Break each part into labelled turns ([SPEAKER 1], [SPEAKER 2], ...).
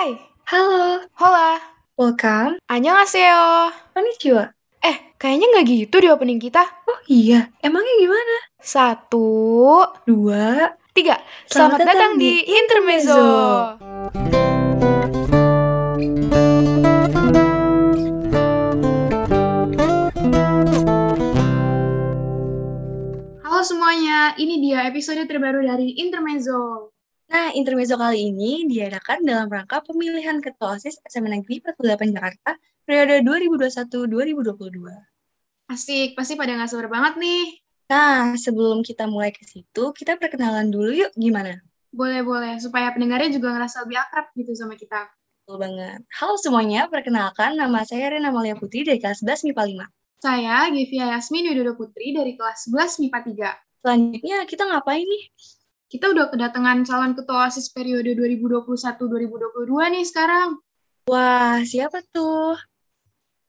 [SPEAKER 1] Hai,
[SPEAKER 2] Halo,
[SPEAKER 1] hola,
[SPEAKER 2] welcome.
[SPEAKER 1] annyeonghaseyo.
[SPEAKER 2] Konnichiwa.
[SPEAKER 1] Eh, kayaknya nggak gitu di opening kita.
[SPEAKER 2] Oh iya, emangnya gimana?
[SPEAKER 1] Satu,
[SPEAKER 2] Dua,
[SPEAKER 1] tiga.
[SPEAKER 2] Selamat
[SPEAKER 1] Selamat, datang,
[SPEAKER 2] datang
[SPEAKER 1] di
[SPEAKER 2] di
[SPEAKER 1] Intermezzo. Halo semuanya, ini dia episode terbaru dari Intermezzo.
[SPEAKER 2] Nah, intermezzo kali ini diadakan dalam rangka pemilihan Ketua OSIS SMA Negeri 48 Jakarta periode 2021-2022.
[SPEAKER 1] Asik, pasti pada nggak sabar banget nih.
[SPEAKER 2] Nah, sebelum kita mulai ke situ, kita perkenalan dulu yuk gimana?
[SPEAKER 1] Boleh-boleh, supaya pendengarnya juga ngerasa lebih akrab gitu sama kita.
[SPEAKER 2] Betul banget. Halo semuanya, perkenalkan nama saya Rena Malia Putri dari kelas 11 MIPA 5.
[SPEAKER 1] Saya, Givia Yasmin Widodo Putri dari kelas 11 MIPA 3.
[SPEAKER 2] Selanjutnya kita ngapain nih?
[SPEAKER 1] Kita udah kedatangan calon ketua OSIS periode 2021-2022 nih sekarang.
[SPEAKER 2] Wah, siapa tuh?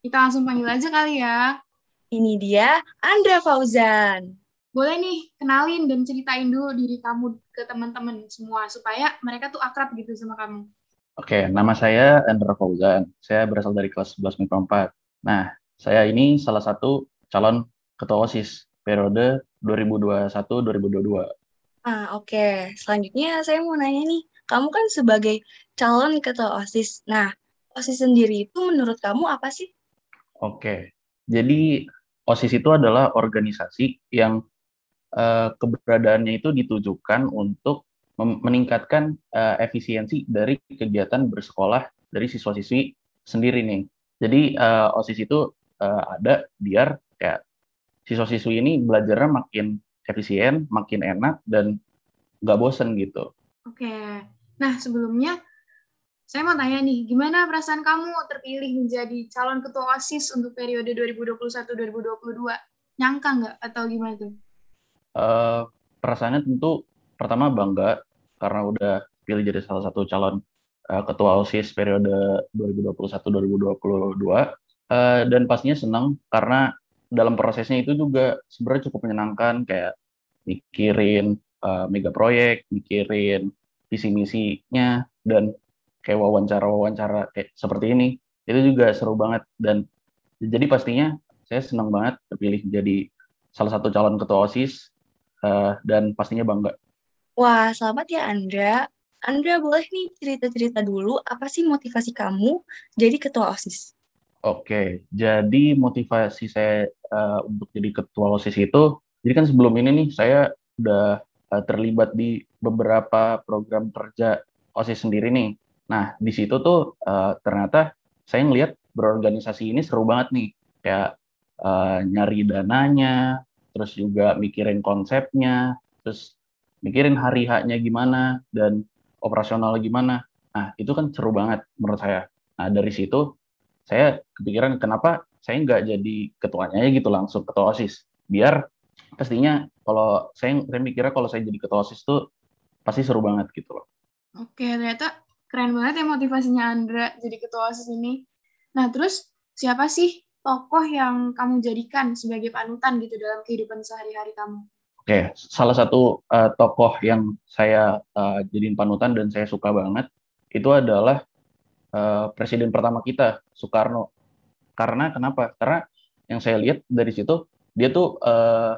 [SPEAKER 1] Kita langsung panggil aja kali ya.
[SPEAKER 2] Ini dia Andra Fauzan.
[SPEAKER 1] Boleh nih, kenalin dan ceritain dulu diri kamu ke teman-teman semua, supaya mereka tuh akrab gitu sama kamu.
[SPEAKER 3] Oke, nama saya Andra Fauzan. Saya berasal dari kelas 11 MIPA 4. Nah, saya ini salah satu calon ketua OSIS periode 2021-2022.
[SPEAKER 2] Ah, oke. Selanjutnya saya mau nanya nih, kamu kan sebagai calon ketua OSIS. Nah, OSIS sendiri itu menurut kamu apa sih?
[SPEAKER 3] Oke, jadi OSIS itu adalah organisasi yang eh, keberadaannya itu ditujukan untuk meningkatkan eh, efisiensi dari kegiatan bersekolah dari siswa-siswi sendiri nih. Jadi eh, OSIS itu ada biar kayak siswa-siswi ini belajarnya makin efisien, makin enak dan nggak bosen gitu.
[SPEAKER 1] Oke, nah sebelumnya saya mau tanya nih, gimana perasaan kamu terpilih menjadi calon ketua OSIS untuk periode 2021-2022? Nyangka nggak atau gimana tuh?
[SPEAKER 3] Eh, perasaannya tentu pertama bangga karena udah pilih jadi salah satu calon eh, ketua OSIS periode 2021-2022 Eh, dan pastinya senang karena dalam prosesnya itu juga sebenarnya cukup menyenangkan kayak mikirin eh, mega proyek, mikirin visi misinya dan kayak wawancara-wawancara kayak seperti ini itu juga seru banget dan jadi pastinya saya senang banget terpilih jadi salah satu calon ketua OSIS eh, dan pastinya bangga.
[SPEAKER 2] Wah, selamat ya Andra. Andra boleh nih cerita-cerita dulu apa sih motivasi kamu jadi ketua OSIS?
[SPEAKER 3] Oke, jadi motivasi saya eh, untuk jadi ketua OSIS itu, jadi kan sebelum ini nih saya udah eh, terlibat di beberapa program kerja OSIS sendiri nih. Nah, di situ tuh eh, ternyata saya ngelihat berorganisasi ini seru banget nih, kayak eh, nyari dananya, terus juga mikirin konsepnya, terus mikirin hari haknya gimana dan operasional gimana. Nah, itu kan seru banget menurut saya. Nah, dari situ saya kepikiran kenapa saya nggak jadi ketuanya aja gitu langsung ketua OSIS. Biar pastinya kalau saya, saya mikirnya kalau saya jadi ketua OSIS tuh pasti seru banget gitu loh.
[SPEAKER 1] Oke, ternyata keren banget ya motivasinya Andra jadi ketua OSIS ini. Nah, terus siapa sih tokoh yang kamu jadikan sebagai panutan gitu dalam kehidupan sehari-hari kamu?
[SPEAKER 3] Oke, salah satu uh, tokoh yang saya uh, jadiin panutan dan saya suka banget itu adalah uh, presiden pertama kita, Soekarno. Karena kenapa? Karena yang saya lihat dari situ dia tuh uh,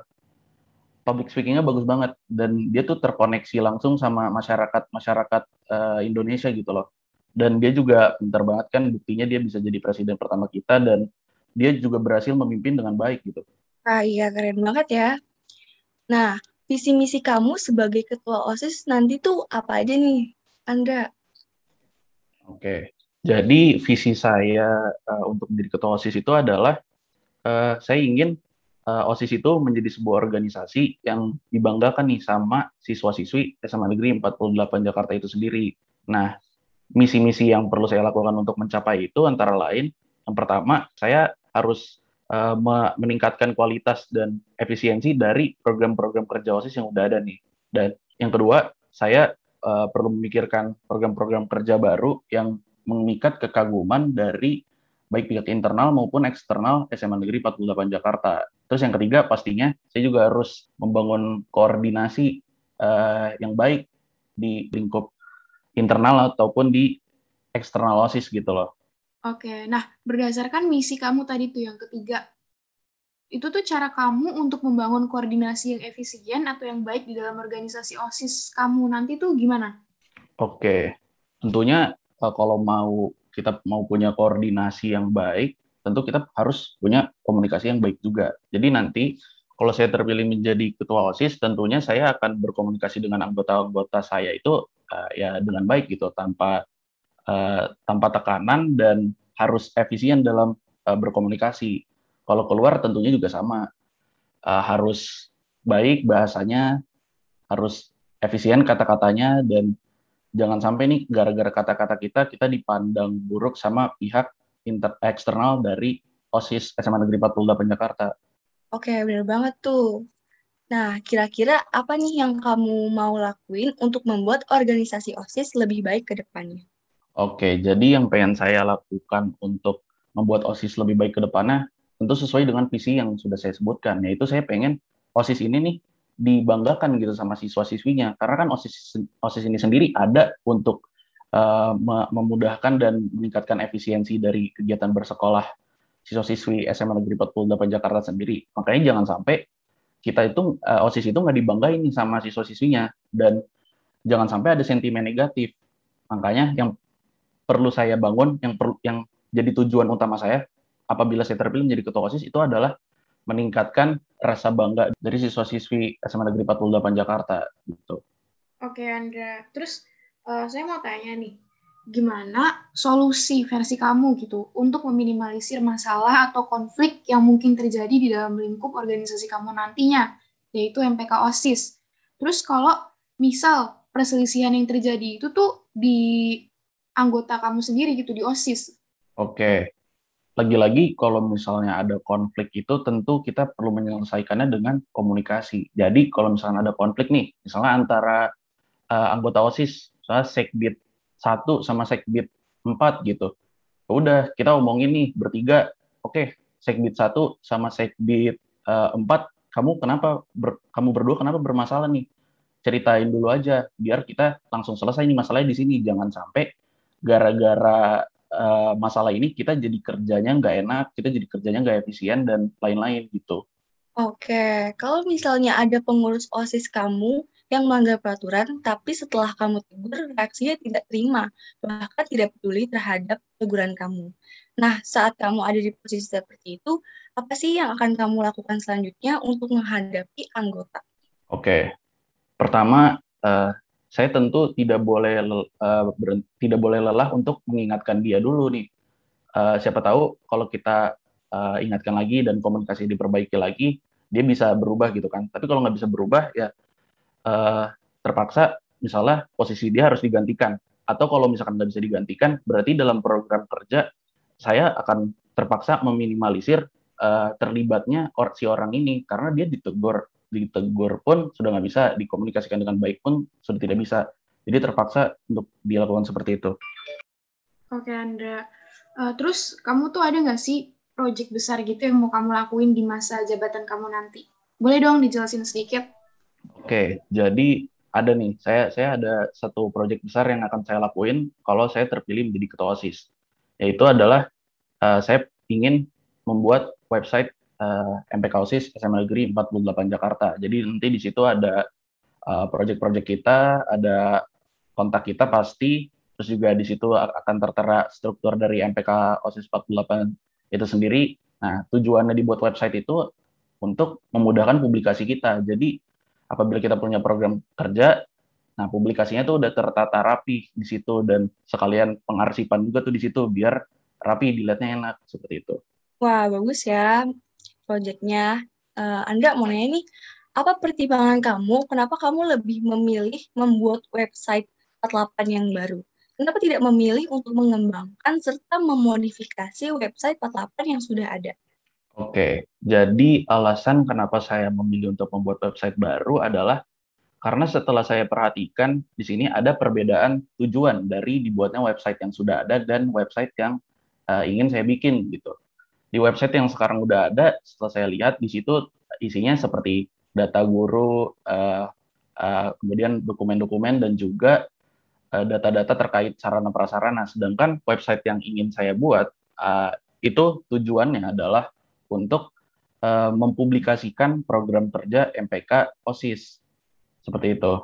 [SPEAKER 3] public speakingnya bagus banget dan dia tuh terkoneksi langsung sama masyarakat masyarakat uh, Indonesia gitu loh. Dan dia juga pintar banget kan buktinya dia bisa jadi presiden pertama kita dan dia juga berhasil memimpin dengan baik gitu.
[SPEAKER 2] Ah iya, keren banget ya. Nah, visi misi kamu sebagai ketua OSIS nanti tuh apa aja nih, Andra?
[SPEAKER 3] Oke, jadi visi saya uh, untuk menjadi ketua OSIS itu adalah uh, saya ingin uh, OSIS itu menjadi sebuah organisasi yang dibanggakan nih sama siswa-siswi SMA Negeri 48 Jakarta itu sendiri. Nah, misi-misi yang perlu saya lakukan untuk mencapai itu antara lain, yang pertama saya harus uh, meningkatkan kualitas dan efisiensi dari program-program kerja OSIS yang udah ada nih. Dan yang kedua, saya uh, perlu memikirkan program-program kerja baru yang mengikat kekaguman dari baik pihak internal maupun eksternal SMA Negeri 48 Jakarta. Terus yang ketiga pastinya saya juga harus membangun koordinasi uh, yang baik di lingkup internal ataupun di eksternal OSIS gitu loh.
[SPEAKER 1] Oke, nah berdasarkan misi kamu tadi tuh yang ketiga, itu tuh cara kamu untuk membangun koordinasi yang efisien atau yang baik di dalam organisasi OSIS kamu nanti tuh gimana?
[SPEAKER 3] Oke, tentunya eh, kalau mau kita mau punya koordinasi yang baik, tentu kita harus punya komunikasi yang baik juga. Jadi nanti kalau saya terpilih menjadi ketua OSIS, tentunya saya akan berkomunikasi dengan anggota-anggota saya itu uh, ya dengan baik gitu, tanpa uh, tanpa tekanan dan harus efisien dalam uh, berkomunikasi. Kalau keluar tentunya juga sama, uh, harus baik bahasanya, harus efisien kata-katanya dan jangan sampai nih gara-gara kata-kata kita kita dipandang buruk sama pihak inter eksternal dari OSIS SMA Negeri 48 Jakarta.
[SPEAKER 2] Oke, benar banget tuh. Nah, kira-kira apa nih yang kamu mau lakuin untuk membuat organisasi OSIS lebih baik ke depannya?
[SPEAKER 3] Oke, jadi yang pengen saya lakukan untuk membuat OSIS lebih baik ke depannya tentu sesuai dengan visi yang sudah saya sebutkan, yaitu saya pengen OSIS ini nih dibanggakan gitu sama siswa-siswinya. Karena kan OSIS OSIS ini sendiri ada untuk uh, memudahkan dan meningkatkan efisiensi dari kegiatan bersekolah siswa-siswi SMA Negeri 48 Jakarta sendiri. Makanya jangan sampai kita itu uh, OSIS itu nggak dibanggain sama siswa-siswinya dan jangan sampai ada sentimen negatif. Makanya yang perlu saya bangun yang perlu yang jadi tujuan utama saya apabila saya terpilih menjadi ketua OSIS itu adalah meningkatkan rasa bangga dari siswa-siswi SMA Negeri 48 Jakarta gitu.
[SPEAKER 1] Oke Andra, terus uh, saya mau tanya nih, gimana solusi versi kamu gitu untuk meminimalisir masalah atau konflik yang mungkin terjadi di dalam lingkup organisasi kamu nantinya, yaitu MPK OSIS. Terus kalau misal perselisihan yang terjadi itu tuh di anggota kamu sendiri gitu di OSIS.
[SPEAKER 3] Oke. Lagi-lagi kalau misalnya ada konflik itu tentu kita perlu menyelesaikannya dengan komunikasi. Jadi kalau misalnya ada konflik nih, misalnya antara uh, anggota OSIS, misalnya Sekbid 1 sama Sekbid 4 gitu. Ya udah, kita omongin nih bertiga, oke, okay, Sekbid 1 sama Sekbid uh, 4, kamu kenapa ber, kamu berdua kenapa bermasalah nih? Ceritain dulu aja biar kita langsung selesai nih masalahnya di sini. Jangan sampai gara-gara uh, masalah ini kita jadi kerjanya nggak enak, kita jadi kerjanya nggak efisien dan lain-lain gitu.
[SPEAKER 2] Oke, kalau misalnya ada pengurus OSIS kamu yang melanggar peraturan, tapi setelah kamu tegur, reaksinya tidak terima, bahkan tidak peduli terhadap teguran kamu. Nah, saat kamu ada di posisi seperti itu, apa sih yang akan kamu lakukan selanjutnya untuk menghadapi anggota?
[SPEAKER 3] Oke, pertama, uh, saya tentu tidak boleh uh, tidak boleh lelah untuk mengingatkan dia dulu nih. Uh, siapa tahu kalau kita uh, ingatkan lagi dan komunikasi diperbaiki lagi, dia bisa berubah gitu kan. Tapi kalau nggak bisa berubah ya uh, terpaksa misalnya posisi dia harus digantikan. Atau kalau misalkan nggak bisa digantikan, berarti dalam program kerja saya akan terpaksa meminimalisir uh, terlibatnya si orang ini karena dia ditegur ditegur pun sudah nggak bisa, dikomunikasikan dengan baik pun sudah tidak bisa. Jadi terpaksa untuk dilakukan seperti itu.
[SPEAKER 1] Oke Andra, uh, terus kamu tuh ada nggak sih project besar gitu yang mau kamu lakuin di masa jabatan kamu nanti? Boleh dong dijelasin sedikit?
[SPEAKER 3] Oke, jadi ada nih, saya saya ada satu project besar yang akan saya lakuin kalau saya terpilih menjadi ketua OSIS. Yaitu adalah uh, saya ingin membuat website uh, eh, MPK OSIS SMA Negeri 48 Jakarta. Jadi nanti di situ ada uh, project-project kita, ada kontak kita pasti, terus juga di situ akan tertera struktur dari MPK OSIS 48 itu sendiri. Nah, tujuannya dibuat website itu untuk memudahkan publikasi kita. Jadi apabila kita punya program kerja, nah publikasinya tuh udah tertata rapi di situ dan sekalian pengarsipan juga tuh di situ biar rapi dilihatnya enak seperti itu.
[SPEAKER 2] Wah, bagus ya proyeknya. Uh, Anda mau nanya nih, apa pertimbangan kamu, kenapa kamu lebih memilih membuat website 48 yang baru? Kenapa tidak memilih untuk mengembangkan serta memodifikasi website 48 yang sudah ada?
[SPEAKER 3] Oke, jadi alasan kenapa saya memilih untuk membuat website baru adalah karena setelah saya perhatikan di sini ada perbedaan tujuan dari dibuatnya website yang sudah ada dan website yang uh, ingin saya bikin gitu di website yang sekarang udah ada setelah saya lihat di situ isinya seperti data guru uh, uh, kemudian dokumen-dokumen dan juga uh, data-data terkait sarana prasarana. Sedangkan website yang ingin saya buat uh, itu tujuannya adalah untuk uh, mempublikasikan program kerja MPK OSIS. Seperti itu.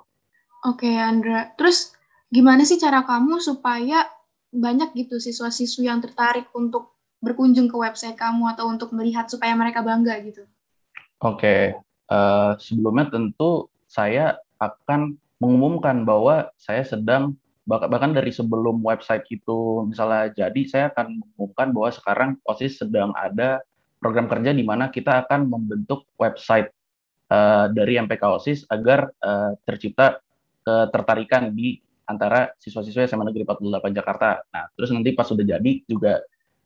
[SPEAKER 1] Oke, Andra. Terus gimana sih cara kamu supaya banyak gitu siswa-siswi yang tertarik untuk berkunjung ke website kamu atau untuk melihat supaya mereka bangga gitu?
[SPEAKER 3] Oke, uh, sebelumnya tentu saya akan mengumumkan bahwa saya sedang bahkan dari sebelum website itu misalnya jadi saya akan mengumumkan bahwa sekarang OSIS sedang ada program kerja di mana kita akan membentuk website uh, dari MPK OSIS agar uh, tercipta ketertarikan di antara siswa-siswa SMA Negeri 48 Jakarta. Nah, terus nanti pas sudah jadi juga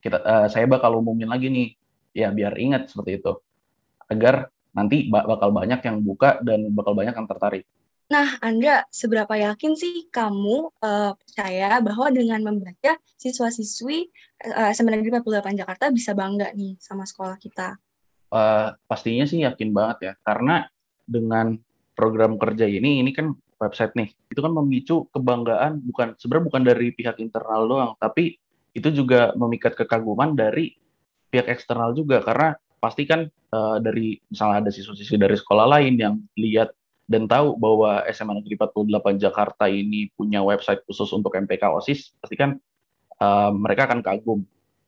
[SPEAKER 3] kita uh, saya bakal umumin lagi nih ya biar ingat seperti itu agar nanti bakal banyak yang buka dan bakal banyak yang tertarik.
[SPEAKER 2] Nah, Anda seberapa yakin sih kamu uh, percaya bahwa dengan membaca siswa-siswi uh, SMA Negeri 48 Jakarta bisa bangga nih sama sekolah kita?
[SPEAKER 3] Uh, pastinya sih yakin banget ya, karena dengan program kerja ini, ini kan website nih, itu kan memicu kebanggaan bukan sebenarnya bukan dari pihak internal doang, tapi itu juga memikat kekaguman dari pihak eksternal juga karena pasti kan uh, dari misalnya ada siswa-siswi dari sekolah lain yang lihat dan tahu bahwa SMA Negeri 48 Jakarta ini punya website khusus untuk MPK OSIS, pasti kan uh, mereka akan kagum.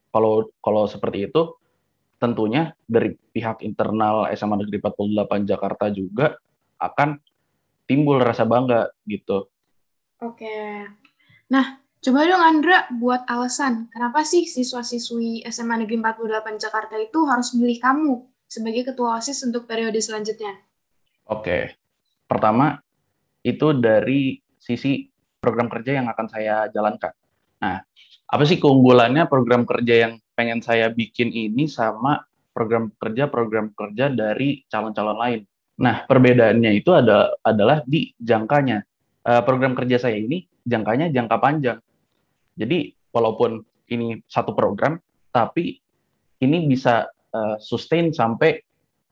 [SPEAKER 3] Kalau kalau seperti itu, tentunya dari pihak internal SMA Negeri 48 Jakarta juga akan timbul rasa bangga gitu.
[SPEAKER 1] Oke. Nah, Coba dong Andra buat alasan kenapa sih siswa-siswi SMA Negeri 48 Jakarta itu harus memilih kamu sebagai ketua OSIS untuk periode selanjutnya?
[SPEAKER 3] Oke. Pertama, itu dari sisi program kerja yang akan saya jalankan. Nah, apa sih keunggulannya program kerja yang pengen saya bikin ini sama program kerja-program kerja dari calon-calon lain? Nah, perbedaannya itu ada, adalah di jangkanya. Uh, program kerja saya ini jangkanya jangka panjang. Jadi walaupun ini satu program, tapi ini bisa uh, sustain sampai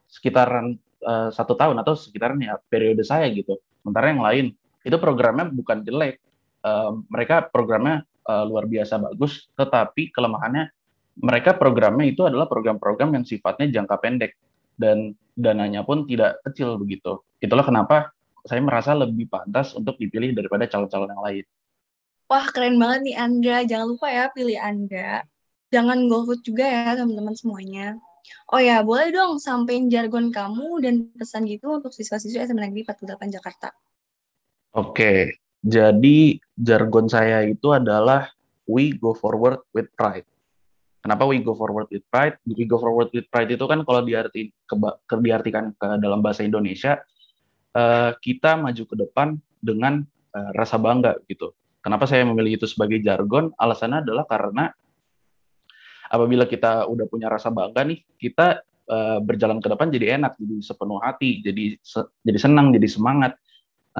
[SPEAKER 3] sekitaran uh, satu tahun atau sekitaran ya periode saya gitu. Sementara yang lain itu programnya bukan jelek, uh, mereka programnya uh, luar biasa bagus, tetapi kelemahannya mereka programnya itu adalah program-program yang sifatnya jangka pendek dan dananya pun tidak kecil begitu. Itulah kenapa saya merasa lebih pantas untuk dipilih daripada calon-calon yang lain.
[SPEAKER 2] Wah, keren banget nih Andra. Jangan lupa ya pilih Andra. Jangan golput juga ya teman-teman semuanya. Oh ya, boleh dong sampein jargon kamu dan pesan gitu untuk siswa-siswi SMA Negeri 48 Jakarta.
[SPEAKER 3] Oke, jadi jargon saya itu adalah we go forward with pride. Kenapa we go forward with pride? We go forward with pride itu kan kalau diarti, ke, diartikan ke dalam bahasa Indonesia, uh, kita maju ke depan dengan uh, rasa bangga gitu. Kenapa saya memilih itu sebagai jargon? Alasannya adalah karena apabila kita udah punya rasa bangga nih, kita uh, berjalan ke depan jadi enak, jadi sepenuh hati, jadi se jadi senang, jadi semangat.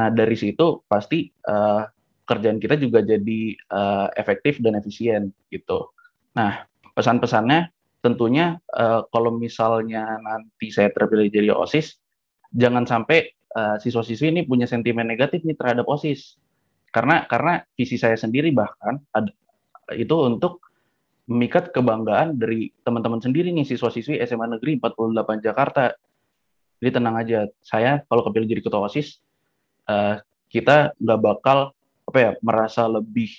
[SPEAKER 3] Nah dari situ pasti uh, kerjaan kita juga jadi uh, efektif dan efisien gitu. Nah pesan-pesannya tentunya uh, kalau misalnya nanti saya terpilih jadi osis, jangan sampai siswa-siswi ini punya sentimen negatif nih terhadap osis karena karena visi saya sendiri bahkan ada, itu untuk memikat kebanggaan dari teman-teman sendiri nih siswa-siswi SMA Negeri 48 Jakarta. Jadi tenang aja, saya kalau kepilih jadi ketua OSIS, uh, kita nggak bakal apa ya merasa lebih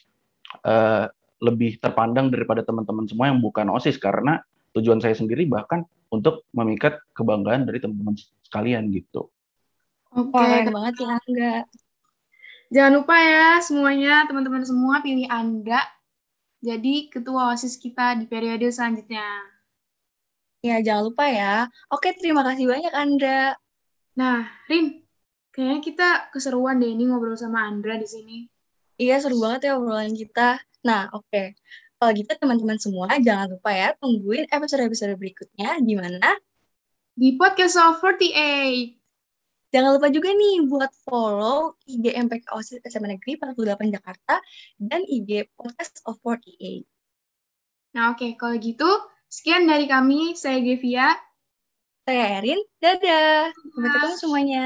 [SPEAKER 3] uh, lebih terpandang daripada teman-teman semua yang bukan OSIS karena tujuan saya sendiri bahkan untuk memikat kebanggaan dari teman-teman sekalian gitu.
[SPEAKER 2] Oke, okay. banget ya Angga.
[SPEAKER 1] Jangan lupa ya semuanya, teman-teman semua pilih Anda jadi ketua OSIS kita di periode selanjutnya.
[SPEAKER 2] Ya, jangan lupa ya. Oke, terima kasih banyak Andra.
[SPEAKER 1] Nah, Rin, kayaknya kita keseruan deh ini ngobrol sama Andra di sini.
[SPEAKER 2] Iya, seru banget ya obrolan kita. Nah, oke. Kalau gitu teman-teman semua, jangan lupa ya tungguin episode-episode berikutnya di mana?
[SPEAKER 1] Di Podcast of 48.
[SPEAKER 2] Jangan lupa juga nih buat follow IG MPK OSIS SMA Negeri 48 Jakarta dan IG Podcast of 48.
[SPEAKER 1] Nah oke, okay. kalau gitu sekian dari kami. Saya Gevia.
[SPEAKER 2] Saya Erin. Dadah. Sampai ketemu semuanya.